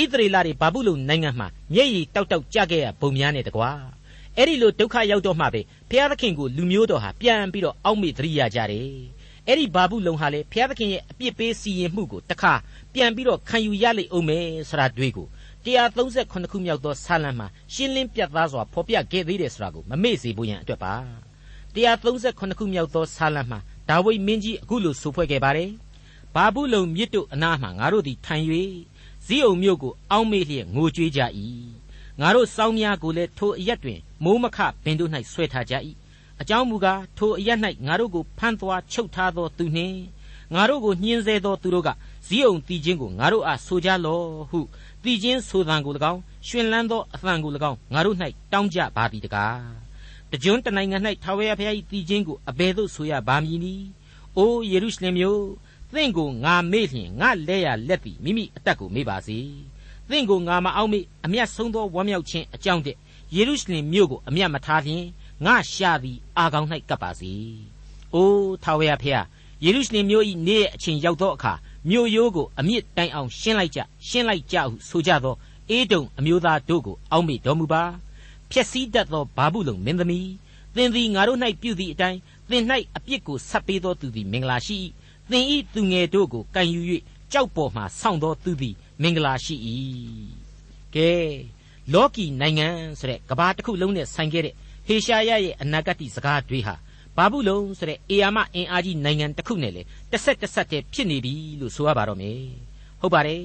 ဣသရေလတွေဘာဘူးလုံနိုင်ငံမှာမျက်ရည်တောက်တောက်ကြခဲ့ရပုံများနဲ့တကွာအဲ့ဒီလိုဒုက္ခရောက်တော့မှပဲဘုရားသခင်ကိုလူမျိုးတော်ဟာပြန်ပြီးတော့အောက်မေ့သတိရကြတယ်အဲ့ဒီဘာဘူးလုံဟာလေဘုရားသခင်ရဲ့အပြစ်ပေးစီရင်မှုကိုတခါပြန်ပြီးတော့ခံယူရလိမ့်အောင်မယ်ဆိုတာတွေ့ကို138ခုမြောက်သောဆာလံမှာရှင်းလင်းပြတ်သားစွာဖော်ပြခဲ့သေးတယ်ဆိုတာကိုမမေ့စေဖို့ရန်အတွက်ပါ 138ခုမြောက်သောဆာလံမှာဒါဝိဒ်မင်းကြီးအခုလိုဆိုဖွဲ့ခဲ့ပါတယ်ဘာဘူးလုံမြစ်တို့အနားမှာငါတို့သည်ထိုင်၍ဇီးအုံမြို့ကိုအောင်းမေ့လျက်ငိုကြွေးကြ၏ငါတို့စောင်းများကိုလည်းထိုအရက်တွင်မိုးမခပင်တို့၌ဆွဲထားကြ၏အကြောင်းမူကားထိုအရက်၌ငါတို့ကိုဖမ်းသွားချုပ်ထားသောသူနှင့်ငါတို့ကိုညှင်းဆဲသောသူတို့ကဇီးအုံတီချင်းကိုငါတို့အားဆိုကြလော့ဟုတီချင်းဆိုသံကို၎င်းရှင်လန်းသောအသံကို၎င်းငါတို့၌တောင်းကြပါသည်တကား တကြွတနိုင်ငံ၌ထာဝရဘုရား၏တီချင်းကိုအဘယ်သို့ဆိုရပါမည်နည်းအိုယေရုရှလင်မြို့သင်ကိုငါမေ့လျင်ငါလဲရလက်သည်မိမိအတက်ကိုမေ့ပါစေသင်ကိုငါမအောင်မေ့အမျက်ဆုံးသောဝမ်းမြောက်ခြင်းအကြောင်းတည်းယေရုရှလင်မြို့ကိုအမျက်မထားလျင်ငါရှာသည်အာကောင်း၌ကပ်ပါစေအိုထာဝရဘုရားယေရုရှလင်မြို့၏နေ့ရဲ့အချိန်ရောက်သောအခါမြို့ရိုးကိုအမြင့်တိုင်အောင်ရှင်းလိုက်ကြရှင်းလိုက်ကြဟုဆိုကြသောအေဒုံအမျိုးသားတို့ကိုအောက်မေ့တော်မူပါ ဖျက်ဆီးတတ်သောဘာဘူးလုံမင်းသမီးသင်သည်ငါတို့၌ပြုသည့်အတိုင်းသင်၌အပြစ်ကိုဆက်ပေးသောသူသည်မင်္ဂလာရှိ၏သင်ဤသူငယ်တို့ကိုကံယူ၍ကြောက်ပေါ်မှဆောင်းသောသူသည်မင်္ဂလာရှိ၏ကဲလောကီနိုင်ငံဆိုတဲ့ကဘာတစ်ခုလုံးနဲ့ဆိုင်ခဲ့တဲ့ဟေရှာယရဲ့အနာဂတ်စကားတွေဟာဘာဘူးလုံဆိုတဲ့အေယာမအင်အားကြီးနိုင်ငံတစ်ခုနဲ့လေတစ်ဆက်တစ်ဆက်တည်းဖြစ်နေပြီလို့ဆိုရပါတော့မယ်ဟုတ်ပါတယ်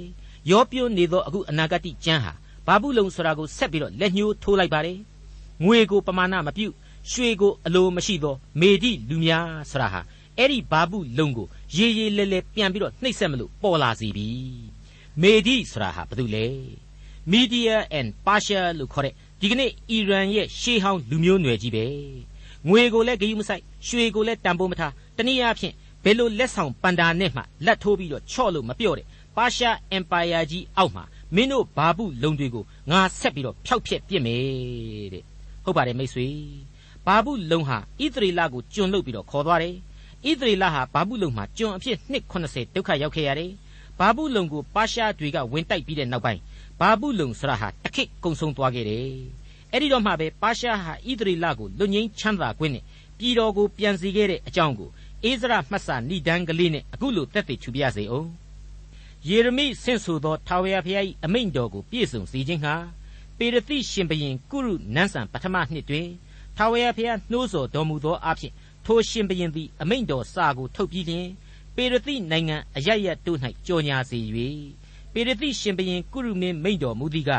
ရောပြိုးနေသောအခုအနာဂတ်ကျမ်းဟာ ဘာဘူးလုံဆိုတာကိုဆက်ပြီးတော့လက်ညှိုးထိုးလိုက်ပါတယ်ငွေကိုပမာဏမပြုတ်ရွှေကိုအလိုမရှိသောမေဒီလူများဆိုတာဟာအဲ့ဒီဘာဘူးလုံကိုရေရေလဲလဲပြန်ပြီးတော့နှိပ်စက်မလို့ပေါ်လာစီပြီမေဒီဆိုတာဟာဘာလို့လဲ Media and Persia လို့ခေါ်တဲ့ဒီကနေ့အီရန်ရဲ့ရှေးဟောင်းလူမျိုးနွယ်ကြီးပဲငွေကိုလည်းဂယုမဆိုင်ရွှေကိုလည်းတန်ဖိုးမထားတနည်းအားဖြင့်ဘယ်လိုလက်ဆောင်ပန်တာနဲ့မှလက်ထိုးပြီးတော့ချော့လို့မပြော့တဲ့ပါရှားအင်ပါယာကြီးအောက်မှာ မင်းတို့ဘာဘူးလုံတွေကိုငါဆက်ပြီးတော့ဖျောက်ဖျက်ပြစ်မယ်တဲ့ဟုတ်ပါတယ်မိတ်ဆွေဘာဘူးလုံဟာဣသရေလကိုကျွန်းလုတ်ပြီးတော့ခေါ်သွားတယ်ဣသရေလဟာဘာဘူးလုံမှာကျွန်းအဖြစ်နှစ်80ဒုက္ခရောက်ခဲ့ရတယ်ဘာဘူးလုံကိုပါရှားတွေကဝင်တိုက်ပြီးတဲ့နောက်ပိုင်းဘာဘူးလုံဆရာဟာတခိတ်ကုံဆုံးသွားခဲ့တယ်အဲ့ဒီတော့မှပဲပါရှားဟာဣသရေလကိုလွတ်ငင်းချမ်းသာခွင့်နဲ့ပြည်တော်ကိုပြန်စီခဲ့တဲ့အကြောင်းကိုအိဇရမှတ်စာဏိဒန်းကလေးနဲ့အခုလိုတက်တည်ချူပြစေအောင် ယေရမိဆင့်ဆိုသော ထာဝရဘုရား၏အမိန့်တော်ကို ပြည့်စုံစေခြင်းဟာပေရတိရှင်ဘရင် ကုရုနန်းဆန်ပထမနှစ်တွင် ထာဝရဘုရားနှိုးဆော်တော်မူသောအဖြစ်ထိုရှင်ဘရင်သည် အမိန့်တော်စာကို ထုတ်ပြီးလျှင်ပေရတိနိုင်ငံအရရတို့၌ကြော်ညာစေ၍ပေရတိရှင်ဘရင်ကုရုမင်းမိန့်တော်မူသည်က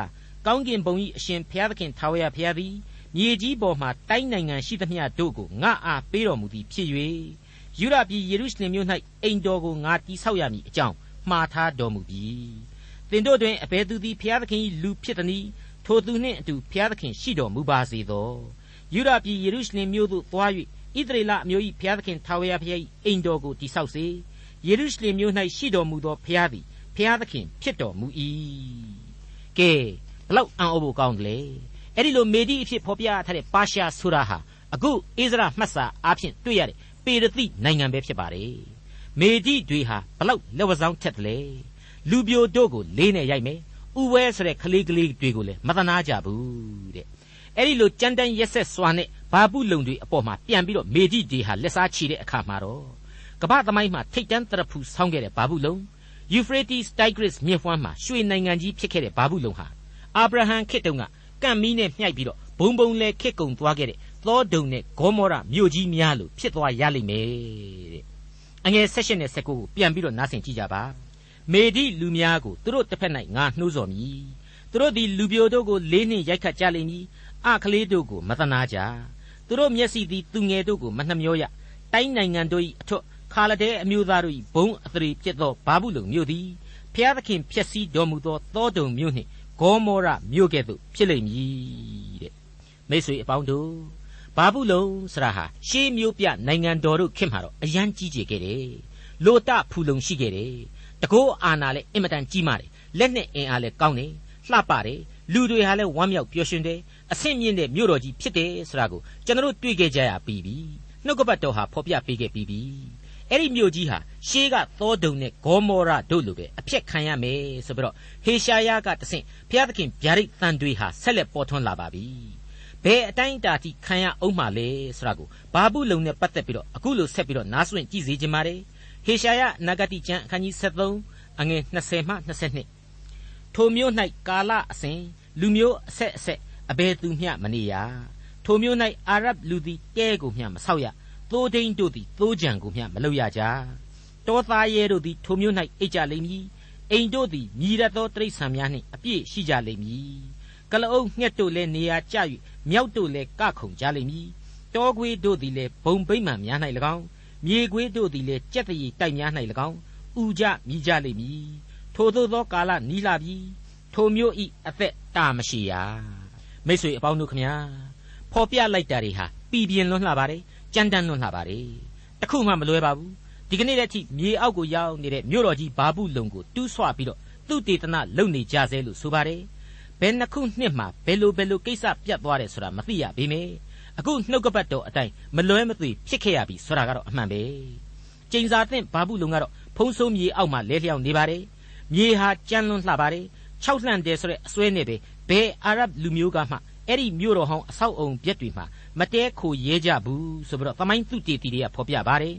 ကောင်းကင်ဘုံ၏အရှင်ဘုရားသခင်ထာဝရဘုရားသည်မြေကြီးပေါ်မှတိုင်းနိုင်ငံရှိသမျှတို့ကိုငါအားပေးတော်မူသည်ဖြစ်၍ယူရပြည်ယေရုရှလင်မြို့၌အိမ်တော်ကိုငါတည်ဆောက်ရမည်အကြောင်း မှားထားတော်မူပြီ။သင်တို့တွင်အဘယ်သူသည်ဘုရားသခင်၏လူဖြစ်သနည်းထိုသူနှင့်အတူဘုရားသခင်ရှိတော်မူပါစေသော။ယူရပြည်ယေရုရှလင်မြို့သို့သွား၍ဣသရေလအမျိုး၏ဘုရားသခင်ထာဝရဘုရား၏အိမ်တော်ကိုတည်ဆောက်စေ။ယေရုရှလင်မြို့၌ရှိတော်မူသောဘုရားသည်ဘုရားသခင်ဖြစ်တော်မူ၏။ကဲဘလောက်အံ့ဩဖို့ကောင်းတယ်လေ။အဲ့ဒီလိုမေဒီအဖြစ်ဖော်ပြထားတဲ့ပါရှာဆိုတာဟာအခုအိဇရာမှတ်စာအားဖြင့်တွေ့ရတဲ့ပေရတိနိုင်ငံပဲဖြစ်ပါတယ် မေဒီတွေဟာဘလောက်လက်ဝဆောင်ထက်တယ်လေလူပြိုတို့ကိုလေးနဲ့ရိုက်မယ်ဥဝဲဆိုတဲ့ကလေးကလေးတွေကိုလည်းမသနာကြဘူးတဲ့အဲ့ဒီလိုကြမ်းတမ်းရက်ဆက်စွာနဲ့ဘာပုလုံတွေအပေါ်မှာပြန်ပြီးတော့မေဒီတွေဟာလက်စားချီတဲ့အခါမှာတော့ကမ္ဘာသမိုင်းမှာထိတ်တန်းတရဖူဆောင်းခဲ့တဲ့ဘာပုလုံ Euphrates Tigris မြစ်ဝှမ်းမှာရွှေနိုင်ငံကြီးဖြစ်ခဲ့တဲ့ဘာပုလုံဟာအာဗြဟံခေတ်တုန်းကကန့်မီးနဲ့မြှိုက်ပြီးတော့ဘုံဘုံလဲခစ်ကုံသွားခဲ့တဲ့သောဒုံနဲ့ဂေါမောရမြို့ကြီးများလို့ဖြစ်သွားရလိမ့်မယ်တဲ့ အငယ်၁၈နဲ့၁၉ကိုပြန်ပြီးတော့နားဆင်ကြည့်ကြပါမေဒီလူများကိုသူတို့တစ်ဖက်၌ငါနှိုးဆော်မည်သူတို့သည်လူပြိုတို့ကိုလေးနှင့်ရိုက်ခတ်ကြလိမ့်မည်အခလေးတို့ကိုမတနာကြသူတို့မျက်စိသည်သူငယ်တို့ကိုမနှမျောရတိုင်းနိုင်ငံတို့၏အထွတ်ခါလဒဲအမျိုးသားတို့၏ဘုံအသရေဖြစ်သောဘာဘူးလုံမြို့သည်ဖျားသခင်ဖြစ်စည်းတော်မူသောသောဒုံမြို့နှင့်ဂေါမောရမြို့ကဲ့သို့ဖြစ်လိမ့်မည်တဲ့မိတ်ဆွေအပေါင်းတို့ ဘာဘူးလုံဆရာဟာရှေးမျိုးပြနိုင်ငံတော်တို့ခင်မှာတော့အရန်ကြီးကျယ်ခဲ့တယ်လိုတဖူလုံရှိခဲ့တယ်တကောအာနာလည်းအင်မတန်ကြီးမာတယ်လက်နဲ့အင်အားလည်းကောင်းတယ်လှပတယ်လူတွေဟာလည်းဝမ်းမြောက်ပျော်ရွှင်တယ်အဆင့်မြင့်တဲ့မြို့တော်ကြီးဖြစ်တယ်ဆိုတာကိုကျွန်တော်တို့တွေ့ခဲ့ကြရပြီးပြီနှုတ်ကပတ်တော်ဟာဖော်ပြပေးခဲ့ပြီးပြီအဲ့ဒီမြို့ကြီးဟာရှေးကသောဒုံနဲ့ဂေါမောရတို့လိုပဲအပြက်ခံရမယ်ဆိုပြီးတော့ဟေရှာယကတဆင့်ဘုရားသခင်ဗျာဒိတ်တန်တွေဟာဆက်လက်ပေါ်ထွန်းလာပါပြီ ဘယ်အတိုင်းအတာထိခံရအောင်မှလဲဆိုတာကိုဘာဘူးလုံနဲ့ပတ်သက်ပြီးတော့အခုလိုဆက်ပြီးတော့နားဆွင့်ကြည့်စေချင်ပါတယ်ဟေရှာယနဂတိကျမ်းအခန်းကြီး73အငယ်20မှ22ထိုမျိုး၌ကာလအစဉ်လူမျိုးအဆက်အဆက်အဘယ်သူမျှမနေရထိုမျိုး၌အာရဗ်လူသည်တဲကိုမျှမဆောက်ရသိုးဒိန်တို့သည်သိုးကြံကိုမျှမလုပ်ရကြတောသားရဲတို့သည်ထိုမျိုး၌အိတ်ကြလိမ့်မည်အိမ်တို့သည်မြည်ရသောတိရစ္ဆာန်များနှင့်အပြည့်ရှိကြလိမ့်မည်ကလအုပ်ငှက်တို့လည်းနေရာကျ၍ မြောက်တို့လည်းကခုန်ကြလိမ့်မည်တောခွေးတို့သည်လည်းဘုံဗိမှန်များ၌၎င်းမြေခွေးတို့သည်လည်းကြက်တရီတိုက်များ၌၎င်းဥကြမြည်ကြလိမ့်မည်ထိုသို့သောကာလနီးလာပြီထိုမျိုးဤအသက်တာမရှိရမိတ်ဆွေအပေါင်းတို့ခမညာဖော်ပြလိုက်တာတွေဟာပြည်ပြင်းလွန်းလှပါတယ်ကြမ်းတမ်းလွန်းလှပါတယ်တခုမှမလွဲပါဘူးဒီကနေ့တည်းထိမြေအောက်ကိုရောက်နေတဲ့မြို့တော်ကြီးဘာပုလုံကိုတူးဆွပြီးတော့သူတေသနလုပ်နေကြဆဲလို့ဆိုပါတယ် ဘယ်နှစ်ခုနှစ်မှာဘယ်လိုဘယ်လိုကိစ္စပြတ်သွားတယ်ဆိုတာမသိရပေမယ့်အခုနှုတ်ကပတ်တော်အတိုင်းမလွဲမသွေဖြစ်ခဲ့ရပြီဆိုတာကတော့အမှန်ပဲကျိန်စာသင့်ဘာဘူးလုံကတော့ဖုံးဆိုးမြေအောက်မှာလဲလျောင်းနေပါတယ်မြေဟာကြမ်းလွန်းလှပါတယ်၆လှန်တယ်ဆိုတဲ့အစွဲနဲ့ပဲဘယ်အာရဗ်လူမျိုးကမှအဲ့ဒီမြို့တော်ဟောင်းအဆောက်အုံပြက်တွေမှာမတဲခိုရဲကြဘူးဆိုပြီးတော့သမိုင်းသူတေတီတွေကဖော်ပြပါတယ်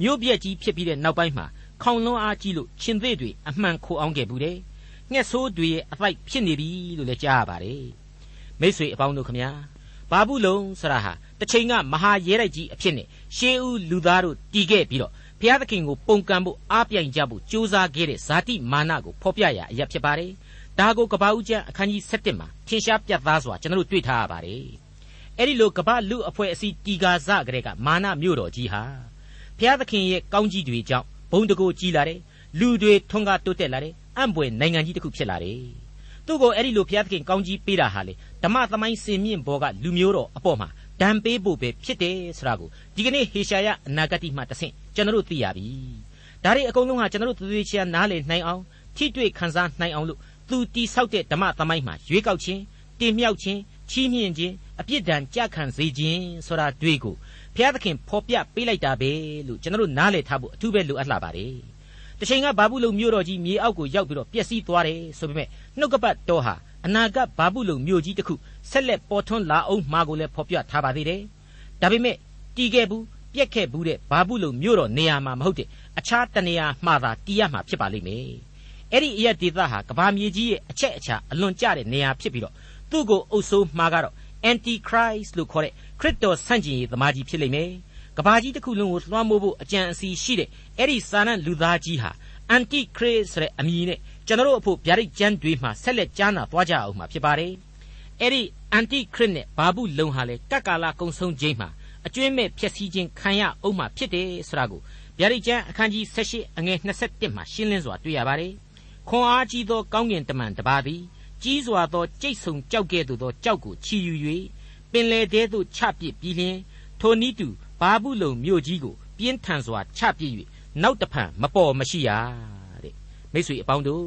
မြို့ပြက်ကြီးဖြစ်ပြီးတဲ့နောက်ပိုင်းမှာခေါင်လွန်းအားကြီးလို့ရှင်သေးတွေအမှန်ခိုအောင်ခဲ့ဘူးတယ် ငှက်ဆိုးတွေရဲ့အပိုက်ဖြစ်နေပြီလို့လည်းကြားရပါတယ်မိษွေအပေါင်းတို့ခမညာဘာဘူးလုံဆရာဟာတစ်ချိန်ကမဟာရဲတိုက်ကြီးအဖြစ်နဲ့ရှေးဦးလူသားတို့တီးခဲ့ပြီးတော့ဘုရားသခင်ကိုပုံကံဖို့အားပြိုင်ကြဖို့ကြိုးစားခဲ့တဲ့ဇာတိမာနကိုဖော်ပြရအရာဖြစ်ပါတယ်ဒါကိုကပ္ပဦးကျမ်းအခန်းကြီး7မှာထင်ရှားပြတ်သားစွာကျွန်တော်တို့တွေ့ထားရပါတယ်အဲ့ဒီလိုကပ္ပလူအဖွဲ့အစည်းတီကာဇကတဲ့ကမာနမြို့တော်ကြီးဟာဘုရားသခင်ရဲ့ကောင်းကြီးတွေကြောင့်ဘုံတကိုကြီးလာတယ်လူတွေထွန်းကားတိုးတက်လာတယ် အံ့ပွေနိုင်ငံကြီးတစ်ခုဖြစ်လာတယ်သူ့ကိုအဲ့ဒီလိုဘုရားသခင်ကောင်းကြီးပေးတာဟာလေဓမ္မသမိုင်းစင်မြင့်ဘောကလူမျိုးတော်အပေါ်မှာဒဒဏ်ပေးဖို့ပဲဖြစ်တယ်ဆိုတာကိုဒီကနေ့ဟေရှာယအနာဂတ်မှတဆင့်ကျွန်တော်တို့သိရပြီဒါတွေအကုန်လုံးဟာကျွန်တော်တို့သေသေးချာနားလည်နိုင်အောင်ထိတွေ့ခန်းစားနိုင်အောင်လို့သူတိဆောက်တဲ့ဓမ္မသမိုင်းမှာရွေးကောက်ခြင်းတင်မြှောက်ခြင်းချီးမြှင့်ခြင်းအပြစ်ဒဏ်ကြခံစေခြင်းဆိုတာတွေ့ကိုဘုရားသခင်ဖော်ပြပေးလိုက်တာပဲလို့ကျွန်တော်တို့နားလည်ထားဖို့အထူးပဲလိုအပ်လာပါတယ် တချိန်ကဘာဘူးလုံမြို့တော်ကြီးမြေအောက်ကိုရောက်ပြီးတော့ပျက်စီးသွားတယ်ဆိုပေမဲ့နှုတ်ကပတ်တော်ဟာအနာဂတ်ဘာဘူးလုံမြို့ကြီးတစ်ခုဆက်လက်ပေါ်ထွန်းလာအောင်မှာကိုလည်းဖော်ပြထားပါသေးတယ်ဒါပေမဲ့တီးခဲ့ဘူးပြက်ခဲ့ဘူးတဲ့ဘာဘူးလုံမြို့တော်နေရာမှာမဟုတ်တဲ့အခြားတနေရာမှာသာတီးရမှာဖြစ်ပါလိမ့်မယ်အဲ့ဒီအရက်ဒေသဟာကဘာမြေကြီးရဲ့အချက်အချာအလွန်ကျတဲ့နေရာဖြစ်ပြီးတော့သူ့ကိုအုပ်ဆိုးမှာကတော့ antichrist လို့ခေါ်တဲ့ခရစ်တော်ဆန့်ကျင်ရေးသမားကြီးဖြစ်လိမ့်မယ် ကဘာကြီးတစ်ခုလုံးကိုလွှမ်းမိုးဖို့အကြံအစီရှိတဲ့အဲ့ဒီစာနန်လူသားကြီးဟာ antichrist ဆိုတဲ့အမည်နဲ့ကျွန်တော်တို့အဖို့ဗျာဒိတ်ကျမ်းတွေမှာဆက်လက်ကြားနာသွားကြအောင်မှာဖြစ်ပါတယ်အဲ့ဒီ antichrist နဲ့ဘာဘူးလုံဟာလေကတ်ကာလကုံဆုံးခြင်းမှာအကျွင်းမဲ့ဖြစ်စည်းခြင်းခံရအောင်မှာဖြစ်တယ်ဆိုတာကိုဗျာဒိတ်ကျမ်းအခန်းကြီး78အငယ်27မှာရှင်းလင်းစွာတွေ့ရပါတယ်ခွန်အားကြီးသောကောင်းကင်တမန်တစ်ပါးသည်ကြီးစွာသောကြိတ်ဆုံကြောက်ကဲ့သို့သောကြောက်ကိုချီယူ၍ပင်လေတဲသို့ချပစ်ပြီးလျင်ထိုနည်းတူ ဘာဘူးလုံမြို့ကြီးကိုပြင်းထန်စွာချပစ်၍နောက်တဖန်မပေါ်မရှိရတဲ့မိတ်ဆွေအပေါင်းတို့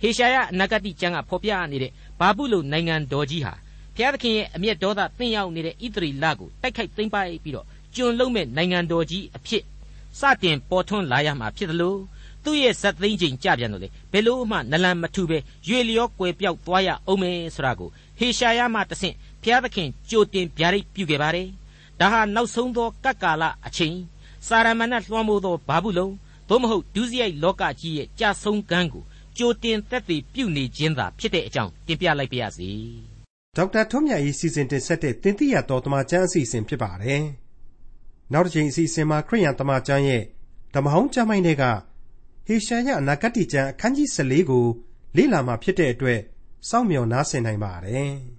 ဟေရှာယအနာဂတိကျမ်းကဖော်ပြနေတဲ့ဘာဘူးလုံနိုင်ငံတော်ကြီးဟာဘုရားသခင်ရဲ့အမျက်ဒေါသသင်ရောက်နေတဲ့ဣသရီလကိုတိုက်ခိုက်သိမ်းပိုက်ပြီးတော့ကျွန်လုံးမဲ့နိုင်ငံတော်ကြီးအဖြစ်စတင်ပေါ်ထွန်းလာရမှာဖြစ်တယ်လို့သူ့ရဲ့ဇက်သိန်းချိန်ကြပြန်လို့လေဘယ်လို့မှနလန်မထူပဲရွေလျောကွယ်ပြောက်သွားရအောင်မယ်ဆိုတာကိုဟေရှာယမှတဆင့်ဘုရားသခင်ကြိုတင်ဗျာဒိတ်ပြုခဲ့ပါတယ် ဒါဟာနောက်ဆုံးသောကပ်ကာလအချိန်စာရမဏတ်လွှမ်းမိုးသောဘာဘူးလုံသို့မဟုတ်ဒုစရိုက်လောကကြီးရဲ့ကြာဆုံးကမ်းကိုကြိုတင်သက်သေပြုနေခြင်းသာဖြစ်တဲ့အကြောင်းတင်ပြလိုက်ပါရစေဒေါက်တာထွန်းမြတ်၏စီစဉ်တင်ဆက်တဲ့တင်ပြရတော်တမချန်းအစီအစဉ်ဖြစ်ပါတယ်နောက်တစ်ချိန်အစီအစဉ်မှာခရိယန်တမချန်းရဲ့ဓမ္မဟောင်းကျမ်းပိုင်းတွေကဟေရှာယအနာဂတ်ကျမ်းအခန်းကြီး14ကိုလေ့လာမှဖြစ်တဲ့အတွက်စောင့်မျှော်နားဆင်နိုင်ပါတယ်။